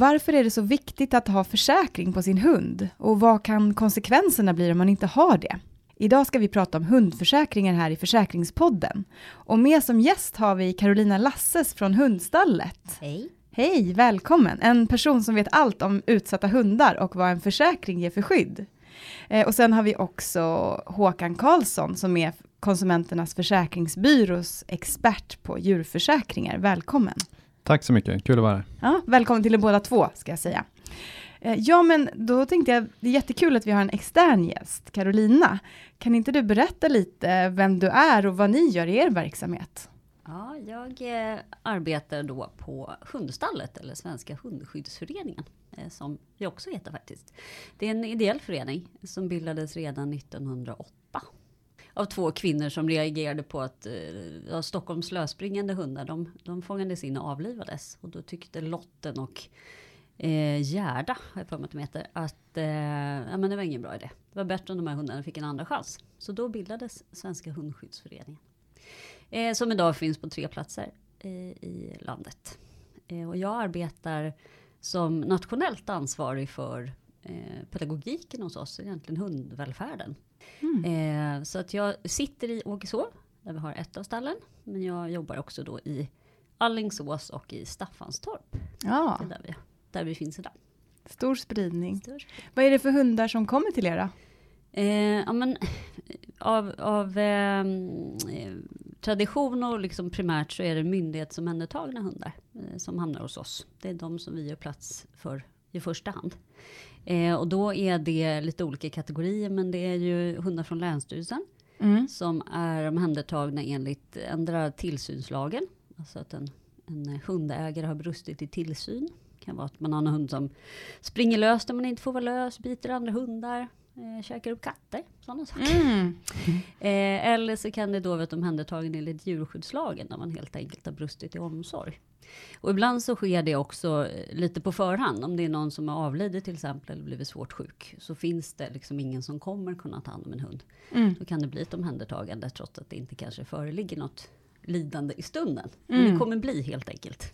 Varför är det så viktigt att ha försäkring på sin hund? Och vad kan konsekvenserna bli om man inte har det? Idag ska vi prata om hundförsäkringar här i Försäkringspodden. Och med som gäst har vi Carolina Lasses från Hundstallet. Hej. Hej, välkommen! En person som vet allt om utsatta hundar och vad en försäkring ger för skydd. Eh, och sen har vi också Håkan Karlsson som är Konsumenternas försäkringsbyrås expert på djurförsäkringar. Välkommen! Tack så mycket, kul att vara här. Ja, välkommen till er båda två, ska jag säga. Eh, ja, men då tänkte jag, det är jättekul att vi har en extern gäst, Carolina. Kan inte du berätta lite vem du är och vad ni gör i er verksamhet? Ja, jag eh, arbetar då på Hundstallet, eller Svenska Hundskyddsföreningen, eh, som jag också heter faktiskt. Det är en ideell förening som bildades redan 1908 av två kvinnor som reagerade på att eh, ja, Stockholms lösspringande hundar, de, de fångades in och avlivades. Och då tyckte Lotten och eh, Gerda, har jag för mig att de heter, att eh, ja, men det var ingen bra idé. Det var bättre om de här hundarna fick en andra chans. Så då bildades Svenska Hundskyddsföreningen. Eh, som idag finns på tre platser eh, i landet. Eh, och jag arbetar som nationellt ansvarig för eh, pedagogiken hos oss, egentligen hundvälfärden. Mm. Eh, så att jag sitter i Åkeshov, där vi har ett av stallen. Men jag jobbar också då i Allingsås och i Staffanstorp. Ja. Där vi, där vi finns idag. Stor spridning. Stor. Vad är det för hundar som kommer till er då? Eh, ja, men, av, av eh, tradition och liksom primärt så är det myndighetsomhändertagna hundar eh, som hamnar hos oss. Det är de som vi gör plats för i första hand. Eh, och då är det lite olika kategorier, men det är ju hundar från Länsstyrelsen mm. som är omhändertagna enligt ändra tillsynslagen. Alltså att en, en hundägare har brustit i tillsyn. Det kan vara att man har en hund som springer lös där man inte får vara lös, biter andra hundar, eh, käkar upp katter, sådana saker. Mm. eh, eller så kan det då vara ett omhändertagande enligt djurskyddslagen, där man helt enkelt har brustit i omsorg. Och ibland så sker det också eh, lite på förhand. Om det är någon som har avlidit till exempel eller blivit svårt sjuk. Så finns det liksom ingen som kommer kunna ta hand om en hund. Mm. Då kan det bli ett omhändertagande trots att det inte kanske föreligger något lidande i stunden. Mm. Men det kommer bli helt enkelt.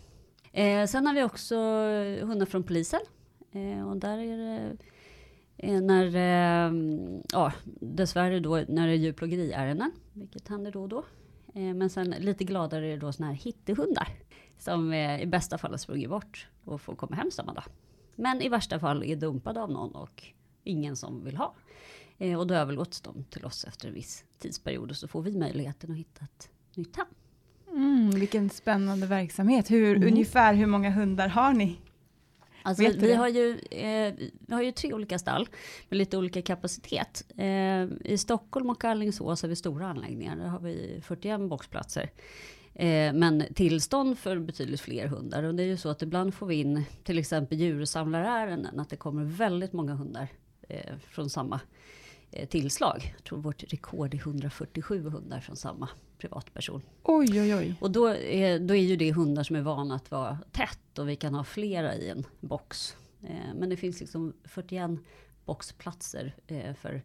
Eh, sen har vi också hundar från polisen. Eh, och där är det eh, när, eh, ja, dessvärre då när det är djurplågeriärenden, vilket händer då och då. Eh, men sen lite gladare är det då såna här hittehundar som i bästa fall har sprungit bort och får komma hem samma dag. Men i värsta fall är dumpade av någon och ingen som vill ha. Eh, och då överlåts de till oss efter en viss tidsperiod och så får vi möjligheten att hitta ett nytt hem. Mm, vilken spännande verksamhet. Hur, mm. Ungefär hur många hundar har ni? Alltså, vi, har ju, eh, vi har ju tre olika stall med lite olika kapacitet. Eh, I Stockholm och Alingsås har vi stora anläggningar. Där har vi 41 boxplatser. Eh, men tillstånd för betydligt fler hundar. Och det är ju så att ibland får vi in till exempel djursamlarärenden. Att det kommer väldigt många hundar eh, från samma tillslag. Jag tror vårt rekord är 147 hundar från samma privatperson. Oj, oj, oj. Och då är, då är ju det hundar som är vana att vara tätt och vi kan ha flera i en box. Eh, men det finns liksom 41 boxplatser eh, för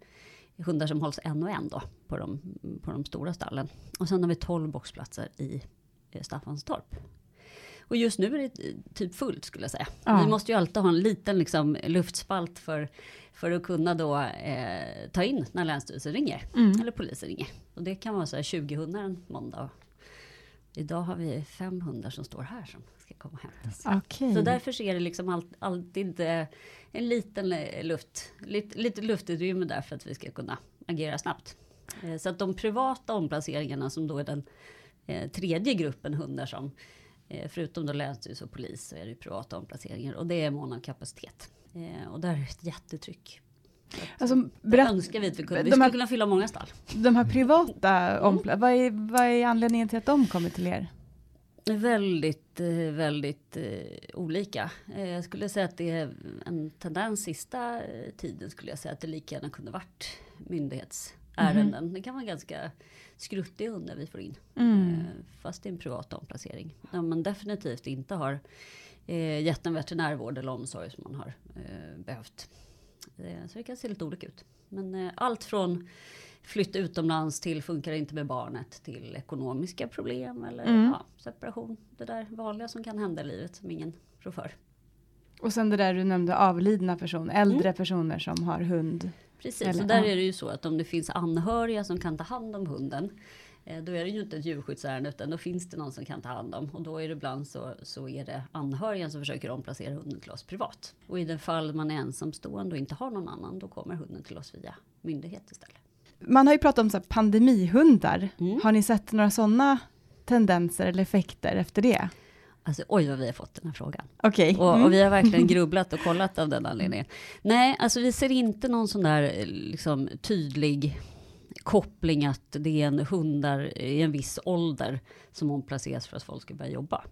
hundar som hålls en och en då på de, på de stora stallen. Och sen har vi 12 boxplatser i Staffanstorp. Och just nu är det typ fullt skulle jag säga. Ja. Vi måste ju alltid ha en liten liksom, luftspalt för, för att kunna då eh, ta in när Länsstyrelsen ringer. Mm. Eller polisen ringer. Och det kan vara så här 20 hundar en måndag. Idag har vi fem hundar som står här som ska komma och hämtas. Okay. Så därför är det liksom all, alltid en liten luft, lite, lite luftutrymme där för att vi ska kunna agera snabbt. Eh, så att de privata omplaceringarna som då är den eh, tredje gruppen hundar som eh, förutom då länsstyrelse och polis så är det privata omplaceringar och det är mån av kapacitet. Och där är det ett jättetryck. Alltså, berätt, önskar vi att vi kunde. Vi skulle kunna fylla många stall. De här privata, mm. ompla- vad, är, vad är anledningen till att de kommer till er? Väldigt, väldigt olika. Jag skulle säga att det är en tendens sista tiden skulle jag säga att det lika gärna kunde varit myndighets ärenden. Mm. Det kan vara ganska skruttiga hundar vi får in. Mm. Eh, fast det är en privat omplacering. Där man definitivt inte har eh, gett en veterinärvård eller omsorg som man har eh, behövt. Eh, så det kan se lite olika ut. Men eh, allt från flytta utomlands till funkar inte med barnet till ekonomiska problem eller Mm. ja, separation. Det där vanliga som kan hända i livet som ingen rår för. Och sen det där du nämnde avlidna personer, äldre personer som har hund. Precis, Eller- och där är det ju så att om det finns anhöriga som kan ta hand om hunden, eh, då är det ju inte ett djurskyddsärende utan då finns det någon som kan ta hand om. Och då är det ibland så, så är det anhöriga som försöker omplacera hunden till oss privat. Och i det fall man är ensamstående och inte har någon annan, då kommer hunden till oss via myndighet istället. Man har ju pratat om så pandemihundar. Mm. Har ni sett några sådana tendenser eller effekter efter det? Alltså oj vad vi har fått den här frågan. Och, Mm. och vi har verkligen grubblat och kollat av den anledningen. Nej, alltså vi ser inte någon sån där eh, liksom, tydlig koppling att det är en hundar i en viss ålder som omplaceras för att folk ska börja jobba.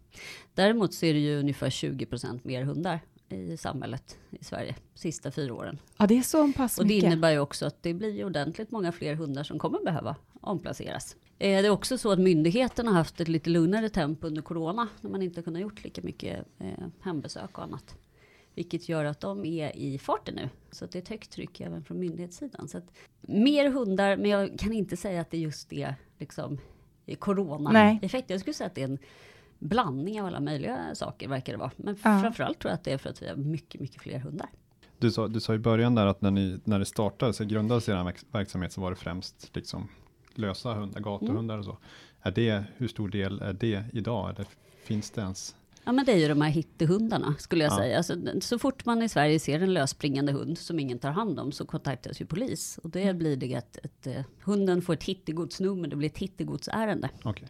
Däremot så är det ju ungefär 20% mer hundar i samhället i Sverige sista fyra åren. Ja, det är så pass Och det mycket. innebär ju också att det blir ordentligt många fler hundar som kommer behöva omplaceras. Eh, Det är också så att myndigheterna har haft ett lite lugnare tempo under corona, när man inte kunnat gjort lika mycket eh, hembesök och annat. Vilket gör att de är i farten nu. Så det är ett högt tryck även från myndighetssidan. Så att mer hundar, men jag kan inte säga att det är just det, liksom, corona-effekt. Jag skulle säga att det är en blandning av alla möjliga saker, verkar det vara. Men Ja. framförallt tror jag att det är för att vi har mycket, mycket fler hundar. Du sa, du sa i början där att när, ni, när det startade, så grundades er verk- verksamhet, så var det främst liksom lösa hundar, gatuhundar och så. Är det, hur stor del är det idag? Eller finns det ens? Ja men det är ju de här hittehundarna skulle jag Ja. säga. Alltså, så fort man i Sverige ser en lösspringande hund som ingen tar hand om så kontaktas ju polis. Och det blir det att ett, eh, hunden får ett hittegodsnummer, det blir ett hittegodsärende. Okej.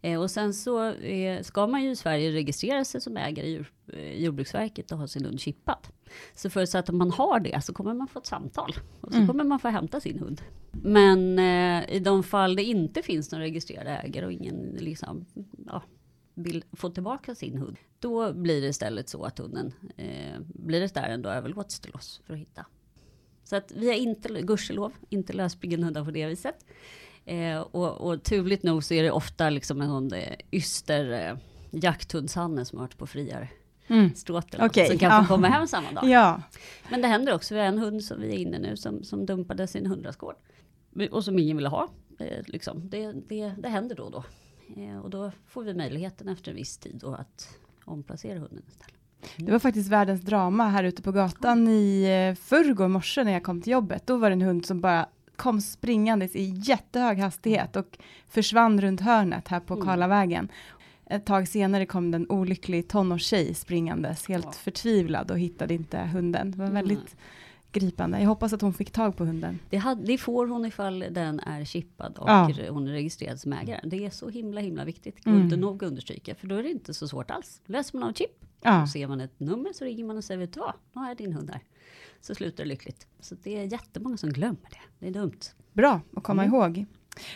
Eh, och sen så eh, ska man ju i Sverige registrera sig som ägare i djur, eh, Jordbruksverket och ha sin hund chippad. Så förutsatt att man har det så kommer man få ett samtal. Och så Mm. kommer man få hämta sin hund. Men eh, i de fall det inte finns någon registrerad ägare och ingen liksom, ja, vill få tillbaka sin hund. Då blir det istället så att hunden eh, blir ett ärende och överlåts till oss för att hitta. Så att vi har inte, gudskelov, inte lösspringande hundar på det viset. Eh, och, och turligt nog så är det ofta liksom en sån eh, yster eh, jakthundshanne som har varit på friar Mm. stråt Okej, som kan få komma hem samma dag. Ja, Men det händer också, vi har en hund som vi är inne nu som, som dumpade sin hundrastgård. Och som ingen ville ha. Eh, liksom. det, det, det händer då och då. Eh, och då får vi möjligheten efter en viss tid då att omplacera hunden istället. det var faktiskt världens drama här ute på gatan i eh, förrgår morse när jag kom till jobbet. Då var det en hund som bara kom springandes i jättehög hastighet och försvann runt hörnet här på Mm. Karlavägen. Ett tag senare kom en olycklig tonårstjej springandes, helt Ja. förtvivlad och hittade inte hunden. Det var Mm. Gripande. Jag hoppas att hon fick tag på hunden. Det, had, det får hon ifall den är chippad och Ja. hon är registrerad som ägare. Det är så himla himla viktigt. Mm. Inte nog att understryka. För då är det inte så svårt alls. Läser man av chip Ja, och ser man ett nummer så ringer man och säger vet du vad, nu har jag din hund här. Så slutar det lyckligt. Så det är jättemånga som glömmer det. Det är dumt. bra att komma Mm. ihåg.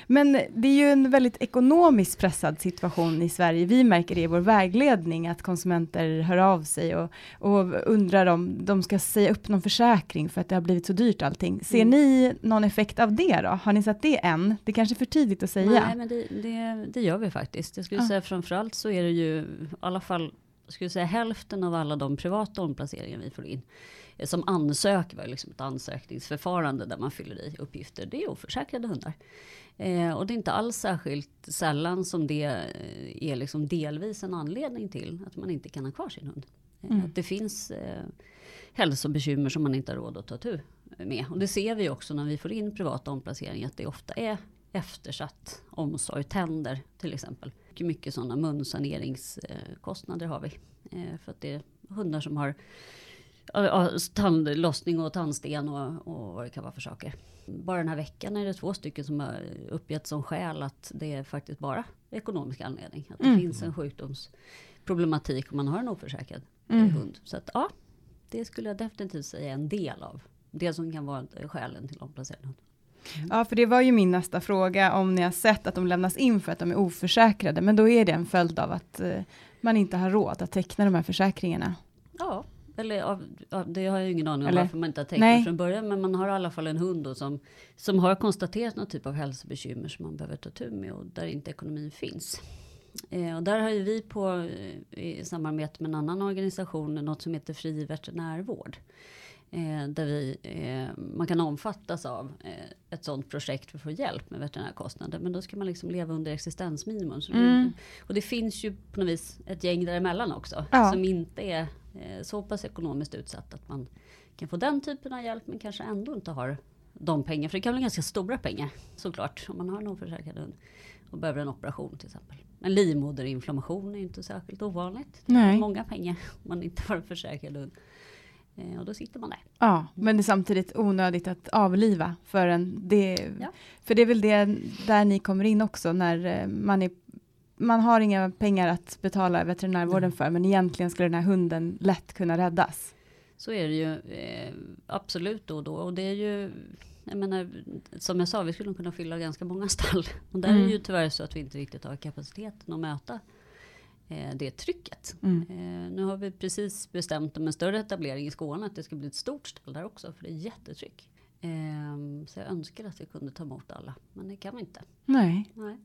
Men det är ju en väldigt ekonomiskt pressad situation i Sverige. Vi märker det i vår vägledning att konsumenter hör av sig och, och undrar om de ska säga upp någon försäkring för att det har blivit så dyrt allting. Ser Mm. ni någon effekt av det då? Har ni sett det än? Det är kanske är för tidigt att säga. Nej, men det, det, det gör vi faktiskt. Jag skulle Ja. säga framförallt så är det ju i alla fall skulle säga hälften av alla de privata omplaceringar vi får in som ansöker, vi har liksom ett ansökningsförfarande där man fyller i uppgifter, det är oförsäkrade hundar. Eh, och det är inte alls särskilt sällan som det eh, är liksom delvis en anledning till att man inte kan ha kvar sin hund. Eh, Mm. Att det finns eh, hälsobekymmer som man inte har råd att ta tur med. Och det ser vi också när vi får in privata omplaceringar, att det ofta är eftersatt omsorg, tänder till exempel. Mycket, mycket sådana munsaneringskostnader har vi. Eh, För att det är hundar som har tandlossning och tandsten och, och vad det kan vara för saker. Bara den här veckan är det två stycken som har uppgett som skäl att det är faktiskt bara ekonomisk anledning. Att det Mm. finns en sjukdomsproblematik om man har en oförsäkrad Mm. hund. Så att ja, det skulle jag definitivt säga är en del av det som kan vara skälen till omplacering av hund. Ja, för det var ju min nästa fråga om ni har sett att de lämnas in för att de är oförsäkrade, men då är det en följd av att eh, man inte har råd att teckna de här försäkringarna. Ja, eller ja, ja, det har jag ju ingen aning om Eller- varför man inte har tänkt Nej. från början. Men man har i alla fall en hund då som, som har konstaterat någon typ av hälsobekymmer som man behöver ta tur med och där inte ekonomin finns. Eh, och där har ju vi på, eh, i samarbete med en annan organisation, något som heter Fri veterinärvård. Eh, där vi, eh, man kan omfattas av eh, ett sådant projekt för att få hjälp med veterinärkostnader. Men då ska man liksom leva under existensminimum. Mm. det, och det finns ju på något vis ett gäng däremellan också. Ja. Som inte är eh, så pass ekonomiskt utsatt att man kan få den typen av hjälp. Men kanske ändå inte har de pengar. För det kan bli ganska stora pengar såklart. Om man har en oförsäkrad hund. Och behöver en operation till exempel. En livmoderinflammation är inte särskilt ovanligt. Det är många pengar om man inte har en försäkrad hund. Eh, och då sitter man där. Ja, men det är samtidigt onödigt att avliva för en. Det, Ja. För det är väl det där ni kommer in också när eh, man är man har inga pengar att betala veterinärvården för, men egentligen skulle den här hunden lätt kunna räddas. Så är det ju eh, absolut då och då. Och det är ju, jag menar, som jag sa, vi skulle kunna fylla ganska många stall. Och där är Mm. det ju tyvärr så att vi inte riktigt har kapaciteten att möta det trycket. Mm. Eh, nu har vi precis bestämt om en större etablering i Skåne, att det ska bli ett stort stall där också, för det är jättetryck. Eh, så jag önskar att vi kunde ta emot alla, men det kan vi inte. Nej. Nej.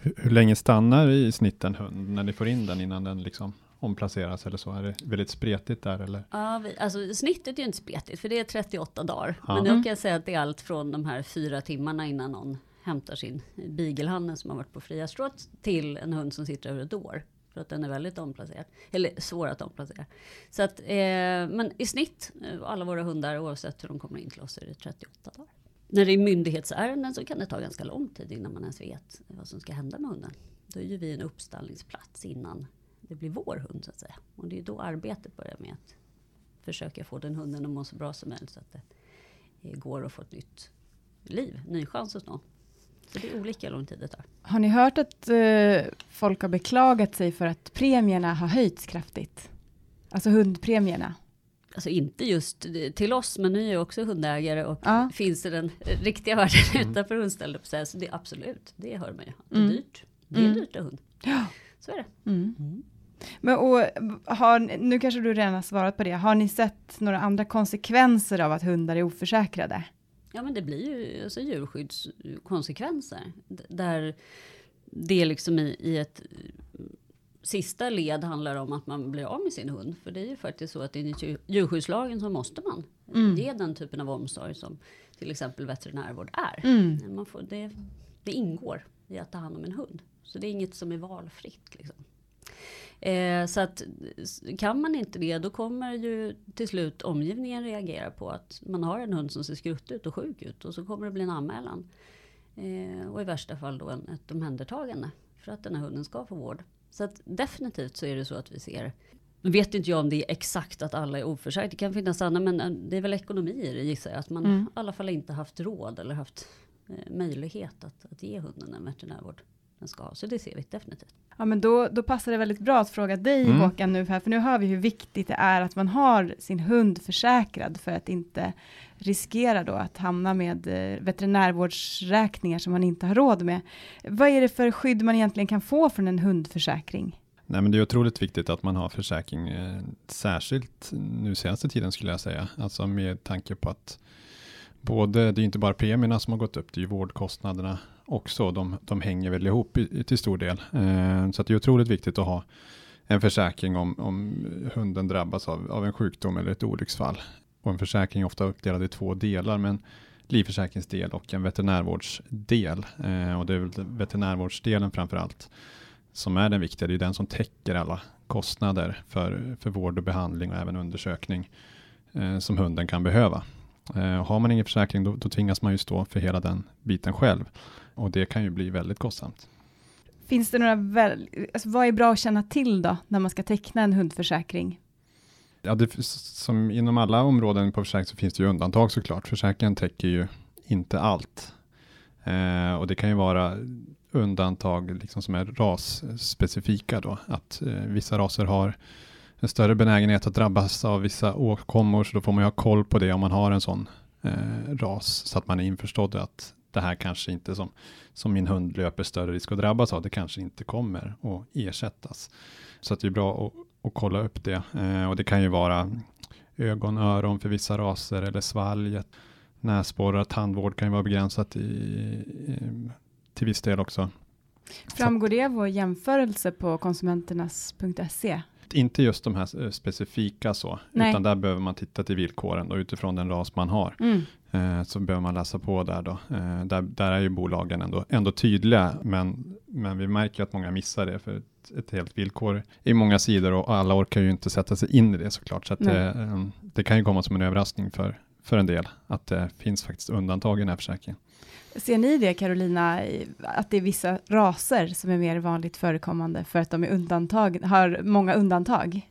Hur, hur länge stannar i snitt en hund när ni får in den innan den liksom omplaceras eller så? Är det väldigt spretigt där eller? Ja, vi, alltså snittet är ju inte spretigt, för det är 38 dagar. Ja. Men då Mm. kan jag säga att det är allt från de här fyra timmarna innan någon hämtar sin beaglehane som har varit på fria stråt till en hund som sitter över ett år. För att den är väldigt omplacerad. Eller svår att omplacera. Så att, eh, men i snitt, eh, alla våra hundar oavsett hur de kommer in till oss, är det 38 dagar. När det är myndighetsärenden så kan det ta ganska lång tid innan man ens vet vad som ska hända med hunden. Då är ju vi en uppstallningsplats innan det blir vår hund så att säga. Och det är då arbetet börjar med att försöka få den hunden att må så bra som möjligt så att det eh, går att få ett nytt liv, ny chans hos någon. Så det är olika hur lång tid det tar. Har ni hört att eh, folk har beklagat sig för att premierna har höjts kraftigt? Alltså hundpremierna. Alltså inte just eh, till oss, men ni är ju också hundägare och Ja. finns det den eh, riktiga världen utanför hundstället på så det är absolut, det hör man ju. Det är Mm. dyrt. Det är Mm. dyrt att hund. Ja. Så är det. Mm. Men, och, har, nu kanske du redan har svarat på det. Har ni sett några andra konsekvenser av att hundar är oförsäkrade? Ja men det blir ju alltså, djurskyddskonsekvenser. Där det liksom i, i ett eh, sista led handlar om att man blir av med sin hund. För det är ju faktiskt så att enligt djur- djurskyddslagen så måste man Mm. ge den typen av omsorg som till exempel veterinärvård är. Mm. Man får, det, det ingår i att ta hand om en hund. Så det är inget som är valfritt. Liksom. Eh, så att kan man inte det, då kommer ju till slut omgivningen reagera på att man har en hund som ser skrutt ut och sjuk ut. Och så kommer det bli en anmälan. Eh, och i värsta fall då en, ett omhändertagande. För att den här hunden ska få vård. Så att definitivt så är det så att vi ser nu vet inte jag om det är exakt att alla är oförsäkrade. Det kan finnas andra, men eh, det är väl ekonomier gissar jag. Att man Mm. i alla fall inte haft råd eller haft eh, möjlighet att, att ge hunden den veterinärvård den ska ha. Så det ser vi definitivt. Ja, men då, då passar det väldigt bra att fråga dig Mm. Håkan nu här, för nu hör vi hur viktigt det är att man har sin hund försäkrad för att inte riskera då att hamna med eh, veterinärvårdsräkningar som man inte har råd med. Vad är det för skydd man egentligen kan få från en hundförsäkring? Nej, men det är otroligt viktigt att man har försäkring, eh, särskilt nu senaste tiden skulle jag säga. Alltså med tanke på att både, det är inte bara premierna som har gått upp, det är ju vårdkostnaderna också. De, de hänger väl ihop i, till stor del. Eh, så att det är otroligt viktigt att ha en försäkring om, om hunden drabbas av, av en sjukdom eller ett olycksfall. Och en försäkring är ofta uppdelad i två delar, men livförsäkringsdel och en veterinärvårdsdel. Eh, och det är väl veterinärvårdsdelen framför allt som är den viktiga. Det är den som täcker alla kostnader för, för vård och behandling och även undersökning eh, som hunden kan behöva. Eh, har man ingen försäkring då, då tvingas man ju stå för hela den biten själv och det kan ju bli väldigt kostsamt. Finns det några, väl, alltså vad är bra att känna till då, när man ska teckna en hundförsäkring? Ja, det, som inom alla områden på försäkring så finns det ju undantag såklart. Försäkringen täcker ju inte allt. Eh, och det kan ju vara undantag liksom som är rasspecifika då. Att eh, vissa raser har en större benägenhet att drabbas av vissa åkommor, så då får man ju ha koll på det om man har en sån eh, ras, så att man är införstådd att det här kanske inte som, som min hund löper större risk att drabbas av, det kanske inte kommer att ersättas. Så att det är bra att, att kolla upp det. Eh, och det kan ju vara ögon, öron för vissa raser eller svalget, näsborrar, tandvård kan ju vara begränsat i, i, till viss del också. Framgår det av vår jämförelse på konsumenternas.se? Inte just de här specifika så, Nej. utan där behöver man titta till villkoren då, utifrån den ras man har. Mm. Eh, så behöver man läsa på där då. Eh, där, där är ju bolagen ändå, ändå tydliga, men, men vi märker att många missar det, för ett, ett helt villkor i många sidor och alla orkar ju inte sätta sig in i det såklart. Så det, eh, det kan ju komma som en överraskning för, för en del, att det finns faktiskt undantag i den här försäkringen. Ser ni det Carolina, att det är vissa raser som är mer vanligt förekommande för att de är undantag, har många undantag?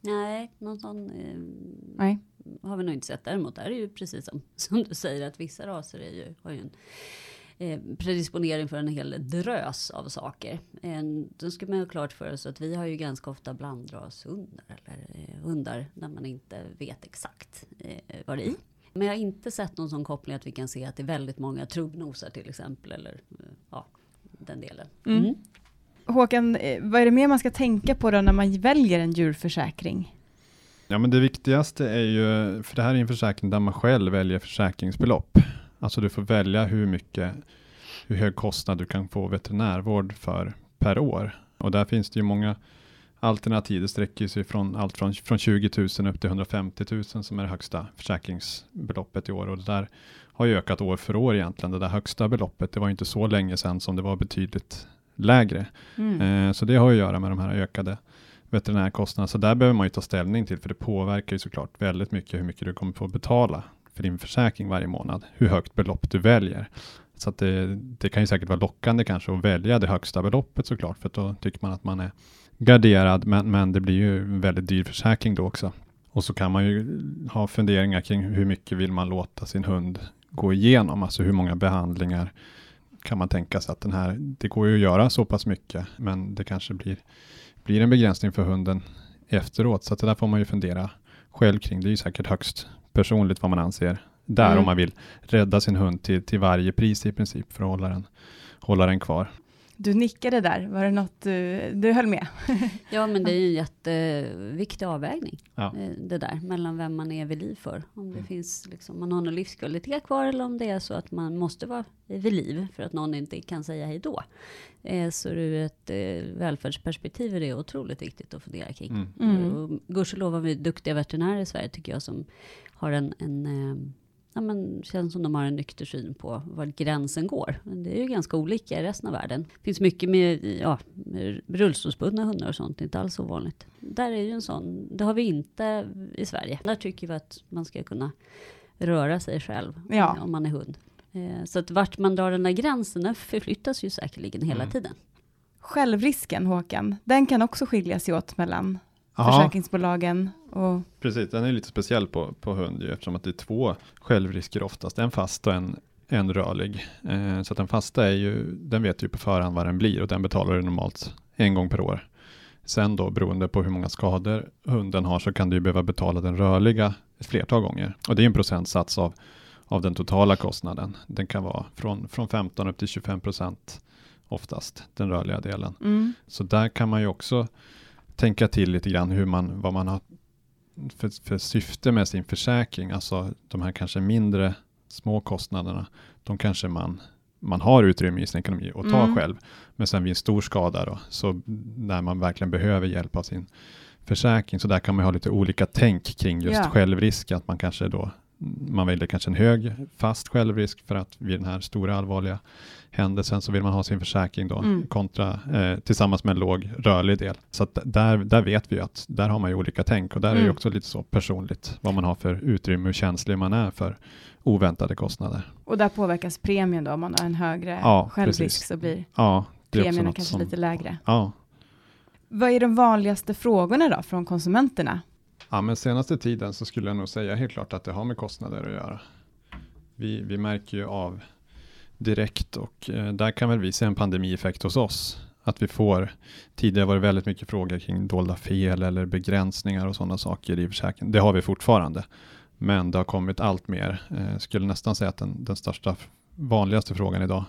Nej, någon sån eh, Nej. Har vi nog inte sett. Däremot är det ju precis som, som du säger att vissa raser är ju, har ju en eh, predisponering för en hel drös av saker. En, då ska man ha klart för sig att vi har ju ganska ofta blandrashundar eller eh, hundar där man inte vet exakt eh, vad det är i. Men jag har inte sett någon sån koppling att vi kan se att det är väldigt många trubbnosar till exempel eller eh, ja, den delen. Mm. Mm. Håkan, eh, vad är det mer man ska tänka på då när man väljer en djurförsäkring? Ja, men det viktigaste är ju, för det här är en försäkring där man själv väljer försäkringsbelopp. Alltså du får välja hur mycket, hur hög kostnad du kan få veterinärvård för per år. Och där finns det ju många alternativ. Det sträcker sig från allt från, från 20 000 upp till 150 000 som är det högsta försäkringsbeloppet i år. Och det där har ju ökat år för år egentligen. Det där högsta beloppet, det var ju inte så länge sedan som det var betydligt lägre. Mm. Eh, så det har ju att göra med de här ökade veterinärkostnader, Så där behöver man ju ta ställning till, för det påverkar ju såklart väldigt mycket hur mycket du kommer få betala för din försäkring varje månad, hur högt belopp du väljer. Så att det, det kan ju säkert vara lockande kanske att välja det högsta beloppet såklart, för då tycker man att man är garderad, men, men det blir ju en väldigt dyr försäkring då också. Och så kan man ju ha funderingar kring hur mycket vill man låta sin hund gå igenom, alltså hur många behandlingar kan man tänka sig att den här, det går ju att göra så pass mycket, men det kanske blir, blir en begränsning för hunden efteråt. Så det där får man ju fundera själv kring. Det är ju säkert högst personligt vad man anser där Mm. om man vill rädda sin hund till, till varje pris i princip för att hålla den, hålla den kvar. Du nickade där, var det något du, du höll med? Ja, men det är ju en jätteviktig avvägning. Ja. eh, Det där, mellan vem man är vid liv för. Om det Mm. finns, liksom, man har någon livskvalitet kvar eller om det är så att man måste vara vid liv för att någon inte kan säga hej då. Eh, Så ur ett eh, välfärdsperspektiv är det otroligt viktigt att fundera kring. Mm. Mm. Gudskelov har vi duktiga veterinärer i Sverige tycker jag som har en, en eh, ja, men känns som de har en nykter syn på var gränsen går. Men det är ju ganska olika i resten av världen. Det finns mycket med, ja, med rullstolsbundna hundar och sånt, det är inte alls ovanligt. Där är ju en sån, det har vi inte i Sverige. Där tycker vi att man ska kunna röra sig själv Ja. om man är hund. Eh, Så att vart man drar den där gränsen, den förflyttas ju säkerligen hela Mm. tiden. Självrisken Håkan, den kan också skilja sig åt mellan Ja, försäkringsbolagen och precis. Den är lite speciell på, på hund ju, eftersom att det är två självrisker oftast. En fast och en, en rörlig. Eh, så att den fasta är ju, den vet ju på förhand vad den blir och den betalar du normalt en gång per år. Sen då beroende på hur många skador hunden har så kan du ju behöva betala den rörliga ett flertal gånger. Och det är en procentsats av, av den totala kostnaden. Den kan vara från, från 15 upp till 25 procent oftast, den rörliga delen. mm, Så där kan man ju också tänka till lite grann hur man, vad man har för, för syfte med sin försäkring. Alltså de här kanske mindre små kostnaderna, de kanske man, man har utrymme i sin ekonomi att ta Mm. själv. Men sen vid en stor skada då, så när man verkligen behöver hjälp av sin försäkring, så där kan man ha lite olika tänk kring just Ja. självrisk, att man kanske då man väljer kanske en hög fast självrisk för att vid den här stora allvarliga händelsen så vill man ha sin försäkring då Mm. kontra eh, tillsammans med en låg rörlig del. Så att där, där vet vi att där har man ju olika tänk och där är det Mm. också lite så personligt vad man har för utrymme hur känslig man är för oväntade kostnader. och där påverkas premien då om man har en högre Ja, självrisk precis. så blir Ja, premierna kanske som, lite lägre. Ja. Vad är de vanligaste frågorna då från konsumenterna? ja, men senaste tiden så skulle jag nog säga helt klart att det har med kostnader att göra. Vi, vi märker ju av direkt och eh, där kan väl vi se en pandemieffekt hos oss. Att vi får, tidigare var det väldigt mycket frågor kring dolda fel eller begränsningar och sådana saker i försäkringen. Det har vi fortfarande. Men det har kommit allt mer. Eh, skulle nästan säga att den, den största, vanligaste frågan idag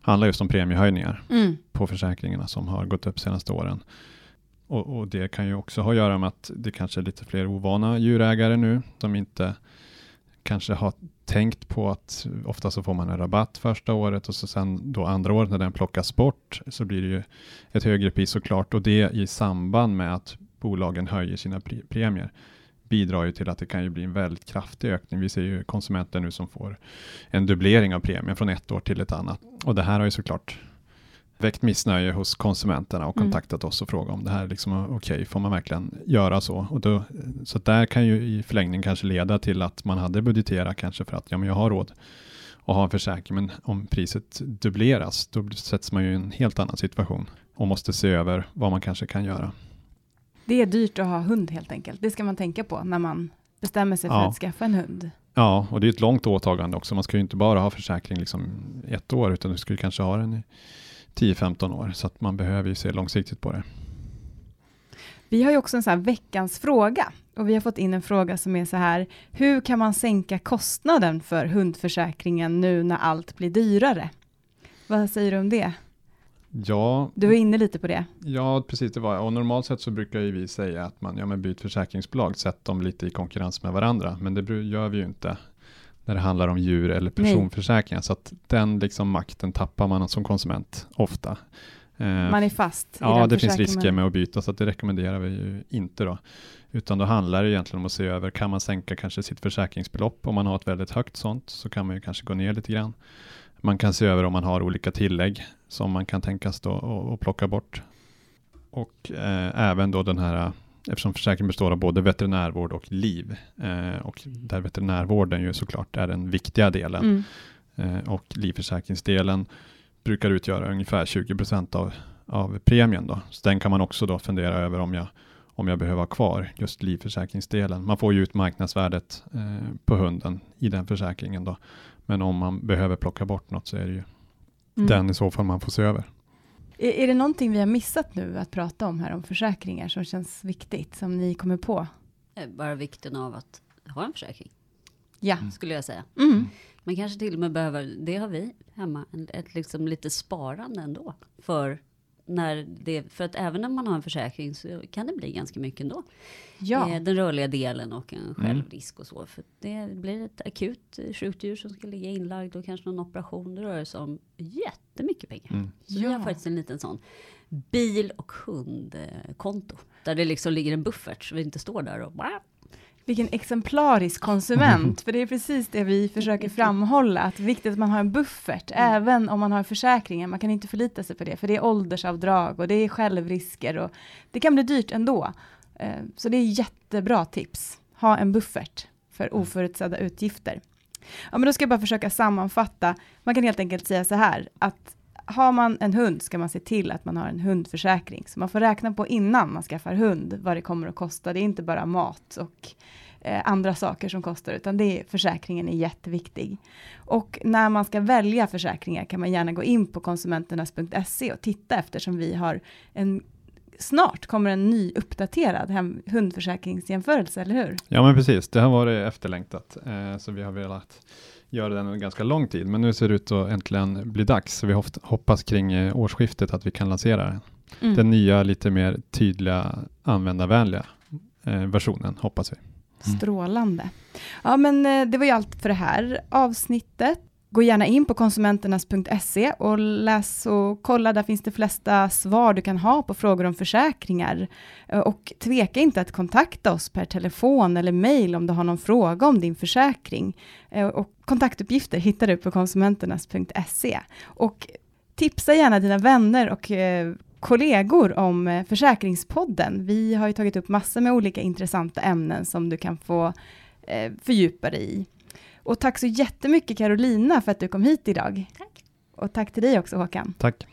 handlar just om premiehöjningar Mm. på försäkringarna som har gått upp senaste åren. Och, och det kan ju också ha att göra med att det kanske är lite fler ovana djurägare nu som inte kanske har tänkt på att ofta så får man en rabatt första året och så sen då andra året när den plockas bort så blir det ju ett högre pris såklart och det i samband med att bolagen höjer sina premier bidrar ju till att det kan ju bli en väldigt kraftig ökning. Vi ser ju konsumenter nu som får en dubblering av premien från ett år till ett annat och det här har ju såklart väckt missnöje hos konsumenterna och mm. kontaktat mm. oss och frågat om det här är liksom okej, okay, får man verkligen göra så? Och då, så där kan ju i förlängning kanske leda till att man hade budgeterat kanske för att ja, men jag har råd att ha en försäkring, men om priset dubbleras, då sätts man ju i en helt annan situation och måste se över vad man kanske kan göra. Det är dyrt att ha hund helt enkelt. Det ska man tänka på när man bestämmer sig för ja. att skaffa en hund. Ja, och det är ett långt åtagande också. Man ska ju inte bara ha försäkring liksom ett år, utan du skulle kanske ha den i 10-15 år, så att man behöver ju se långsiktigt på det. Vi har ju också en sån här veckans fråga och vi har fått in en fråga som är så här, hur kan man sänka kostnaden för hundförsäkringen nu när allt blir dyrare? Vad säger du om det? Ja, du är inne lite på det. Ja, precis det var Och normalt sett så brukar ju vi säga att man ja, men byt försäkringsbolag, sätt dem lite i konkurrens med varandra. Men det gör vi ju inte när det handlar om djur eller personförsäkringar. Så att den liksom makten tappar man som konsument ofta. Eh, man är fast i Ja, det finns risker med att byta, så att det rekommenderar vi ju inte då. Utan då handlar det egentligen om att se över, kan man sänka kanske sitt försäkringsbelopp? Om man har ett väldigt högt sånt så kan man ju kanske gå ner lite grann. Man kan se över om man har olika tillägg som man kan tänkas då och, och plocka bort. Och eh, även då den här eftersom försäkringen består av både veterinärvård och liv. Eh, och där veterinärvården ju såklart är den viktiga delen. Mm. Eh, och livförsäkringsdelen brukar utgöra ungefär 20 procent av, av premien. Då. Så den kan man också då fundera över om jag, om jag behöver ha kvar just livförsäkringsdelen. Man får ju ut marknadsvärdet eh, på hunden i den försäkringen. Då. Men om man behöver plocka bort något så är det ju mm. den i så fall man får se över. Är, är det någonting vi har missat nu att prata om här om försäkringar som känns viktigt, som ni kommer på? Eh, bara vikten av att ha en försäkring. Ja. Skulle jag säga. Mm. Man kanske till och med behöver, det har vi hemma, ett liksom lite sparande ändå. För när det, för att även när man har en försäkring så kan det bli ganska mycket ändå. Ja. Eh, den rörliga delen och en mm. självrisk och så. För det blir ett akut sjukdur som ska ligga inlagd och kanske någon operation. Det rör sig om jättemycket pengar. Mm. Så ja. vi har faktiskt en liten sån bil och hundkonto. Där det liksom ligger en buffert så vi inte står där och bara vilken exemplarisk konsument, för det är precis det vi försöker framhålla, att det är viktigt att man har en buffert, mm. även om man har försäkringen, man kan inte förlita sig på det, för det är åldersavdrag och det är självrisker och det kan bli dyrt ändå. Eh, så det är jättebra tips, ha en buffert för mm. oförutsedda utgifter. Ja, men då ska jag bara försöka sammanfatta, man kan helt enkelt säga så här, att har man en hund ska man se till att man har en hundförsäkring. Så man får räkna på innan man skaffar hund vad det kommer att kosta. Det är inte bara mat och eh, andra saker som kostar, utan det är, försäkringen är jätteviktig. Och när man ska välja försäkringar kan man gärna gå in på konsumenternas.se och titta eftersom vi har en Snart kommer en ny uppdaterad hem, hundförsäkringsjämförelse, eller hur? Ja, men precis. Det har varit efterlängtat, eh, så vi har velat göra den en ganska lång tid, men nu ser det ut att äntligen bli dags. Vi hoppas kring eh, årsskiftet att vi kan lansera den. Mm. Den nya, lite mer tydliga, användarvänliga eh, versionen, hoppas vi. Mm. Strålande. Ja, men eh, det var ju allt för det här avsnittet. Gå gärna in på konsumenternas.se och läs och kolla, där finns de flesta svar du kan ha på frågor om försäkringar. Eh, och tveka inte att kontakta oss per telefon eller mejl om du har någon fråga om din försäkring. Eh, och kontaktuppgifter hittar du på konsumenternas.se. Och tipsa gärna dina vänner och eh, kollegor om Försäkringspodden. Vi har ju tagit upp massor med olika intressanta ämnen som du kan få fördjupa dig i. Och tack så jättemycket Carolina för att du kom hit idag. Tack. Och tack till dig också Håkan. Tack.